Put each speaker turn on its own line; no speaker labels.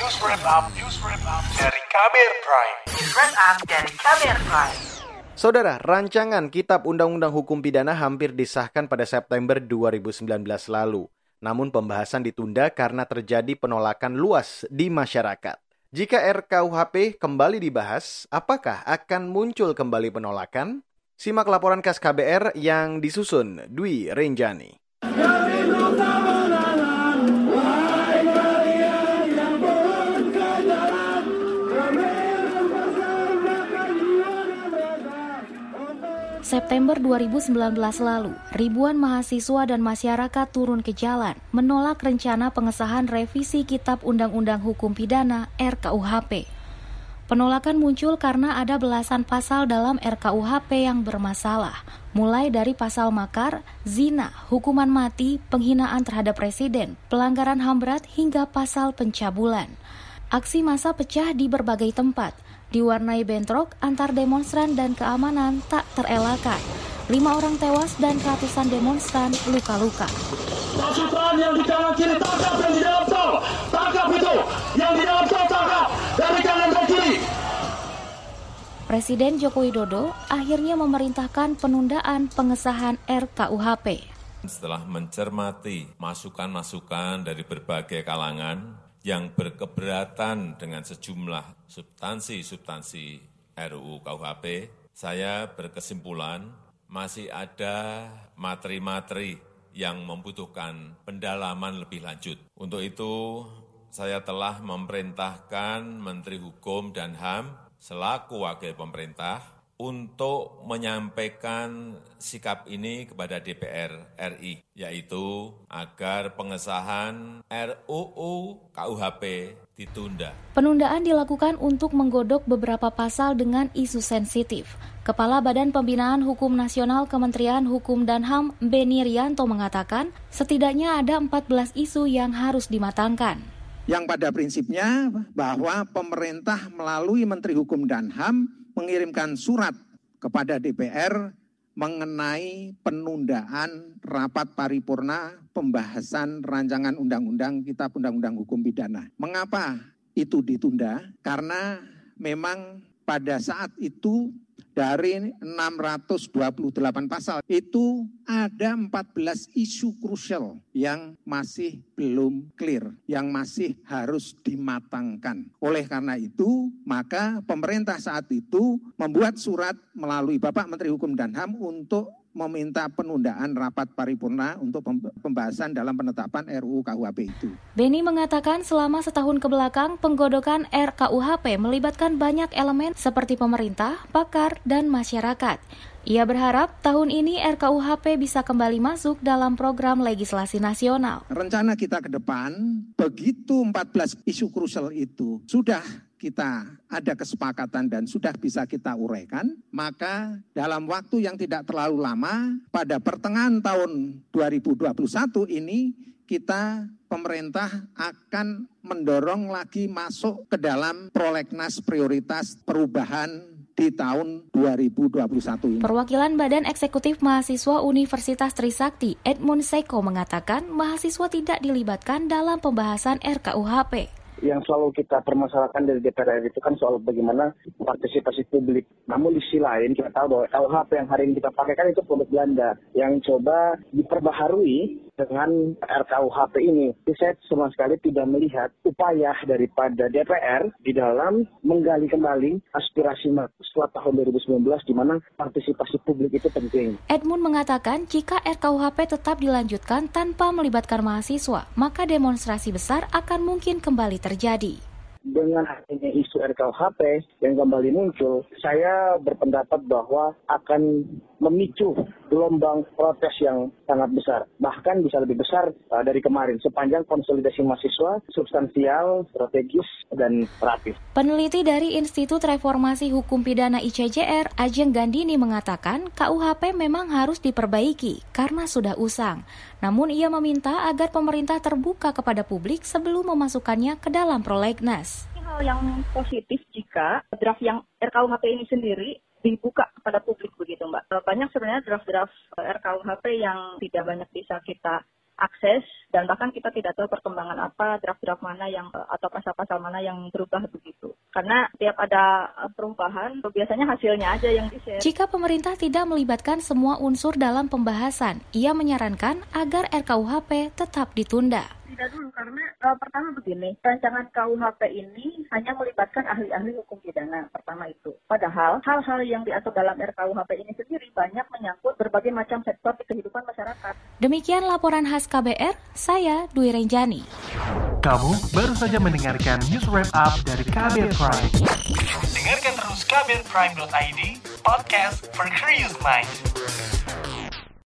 News Wrap Up, News Wrap Up dari Kamer Prime.
News Wrap Up dari Kamer Prime.
Saudara, rancangan Kitab Undang-Undang Hukum Pidana hampir disahkan pada September 2019 lalu. Namun pembahasan ditunda karena terjadi penolakan luas di masyarakat. Jika RKUHP kembali dibahas, apakah akan muncul kembali penolakan? Simak laporan khas KBR yang disusun Dwi Renjani.
September 2019 lalu, ribuan mahasiswa dan masyarakat turun ke jalan menolak rencana pengesahan revisi Kitab Undang-Undang Hukum Pidana RKUHP. Penolakan muncul karena ada belasan pasal dalam RKUHP yang bermasalah, mulai dari pasal makar, zina, hukuman mati, penghinaan terhadap presiden, pelanggaran HAM berat hingga pasal pencabulan. Aksi massa pecah di berbagai tempat, diwarnai bentrok antar demonstran dan keamanan tak terelakkan. Lima orang tewas dan ratusan demonstran luka-luka.
Pasukan yang di kanan kiri tangkap yang di dalam tol. Tangkap itu. Yang di dalam tol tangkap. Dari kanan ke kiri.
Presiden Joko Widodo akhirnya memerintahkan penundaan pengesahan RKUHP.
Setelah mencermati masukan-masukan dari berbagai kalangan, yang berkeberatan dengan sejumlah substansi-substansi RUU KUHP, saya berkesimpulan masih ada materi-materi yang membutuhkan pendalaman lebih lanjut. Untuk itu, saya telah memerintahkan Menteri Hukum dan HAM selaku wakil pemerintah untuk menyampaikan sikap ini kepada DPR RI, yaitu agar pengesahan RUU KUHP ditunda.
Penundaan dilakukan untuk menggodok beberapa pasal dengan isu sensitif. Kepala Badan Pembinaan Hukum Nasional Kementerian Hukum dan HAM, Beni Rianto mengatakan, setidaknya ada 14 isu yang harus dimatangkan.
Yang pada prinsipnya bahwa pemerintah melalui Menteri Hukum dan HAM mengirimkan surat kepada DPR mengenai penundaan rapat paripurna pembahasan rancangan undang-undang Kitab Undang-Undang Hukum Pidana. Mengapa itu ditunda? Karena memang pada saat itu dari 628 pasal itu ada 14 isu krusial yang masih belum clear, yang masih harus dimatangkan. Oleh karena itu, maka pemerintah saat itu membuat surat melalui Bapak Menteri Hukum dan HAM untuk meminta penundaan rapat paripurna untuk pembahasan dalam penetapan RUU KUHP itu.
Beni mengatakan selama setahun ke belakang penggodokan RKUHP melibatkan banyak elemen seperti pemerintah, pakar, dan masyarakat. Ia berharap tahun ini RKUHP bisa kembali masuk dalam program legislasi nasional.
Rencana kita ke depan, begitu 14 isu krusial itu sudah kita ada kesepakatan dan sudah bisa kita uraikan, maka dalam waktu yang tidak terlalu lama, pada pertengahan tahun 2021 ini kita pemerintah akan mendorong lagi masuk ke dalam prolegnas prioritas perubahan di tahun 2021 ini.
Perwakilan Badan Eksekutif Mahasiswa Universitas Trisakti, Edmund Seko mengatakan mahasiswa tidak dilibatkan dalam pembahasan RKUHP
yang selalu kita permasalahkan dari DPR itu kan soal bagaimana partisipasi publik. Namun di sisi lain kita tahu bahwa KUHP yang hari ini kita pakai kan itu produk Belanda yang coba diperbaharui dengan RKUHP ini. Saya sama sekali tidak melihat upaya daripada DPR di dalam menggali kembali aspirasi setelah tahun 2019 di mana partisipasi publik itu penting.
Edmund mengatakan jika RKUHP tetap dilanjutkan tanpa melibatkan mahasiswa, maka demonstrasi besar akan mungkin kembali terjadi terjadi.
Dengan adanya isu RKUHP yang kembali muncul, saya berpendapat bahwa akan memicu gelombang protes yang sangat besar. Bahkan bisa lebih besar uh, dari kemarin sepanjang konsolidasi mahasiswa substansial, strategis, dan rapi.
Peneliti dari Institut Reformasi Hukum Pidana ICJR, Ajeng Gandini mengatakan KUHP memang harus diperbaiki karena sudah usang. Namun ia meminta agar pemerintah terbuka kepada publik sebelum memasukkannya ke dalam prolegnas.
Hal yang positif jika draft yang RKUHP ini sendiri dibuka kepada publik begitu Mbak. Banyak sebenarnya draft-draft RKUHP yang tidak banyak bisa kita akses dan bahkan kita tidak tahu perkembangan apa draft-draft mana yang eh, atau pasal-pasal mana yang berubah begitu. Karena tiap ada eh, perubahan biasanya hasilnya aja yang di-share.
Jika pemerintah tidak melibatkan semua unsur dalam pembahasan, ia menyarankan agar RKUHP tetap ditunda
tidak dulu karena uh, pertama begini rancangan KUHP ini hanya melibatkan ahli-ahli hukum pidana pertama itu. Padahal hal-hal yang diatur dalam RKUHP ini sendiri banyak menyangkut berbagai macam sektor di kehidupan masyarakat.
Demikian laporan khas KBR saya Dwi Renjani.
Kamu baru saja mendengarkan news wrap up dari KBR Prime. Dengarkan terus kbrprime.id podcast for curious mind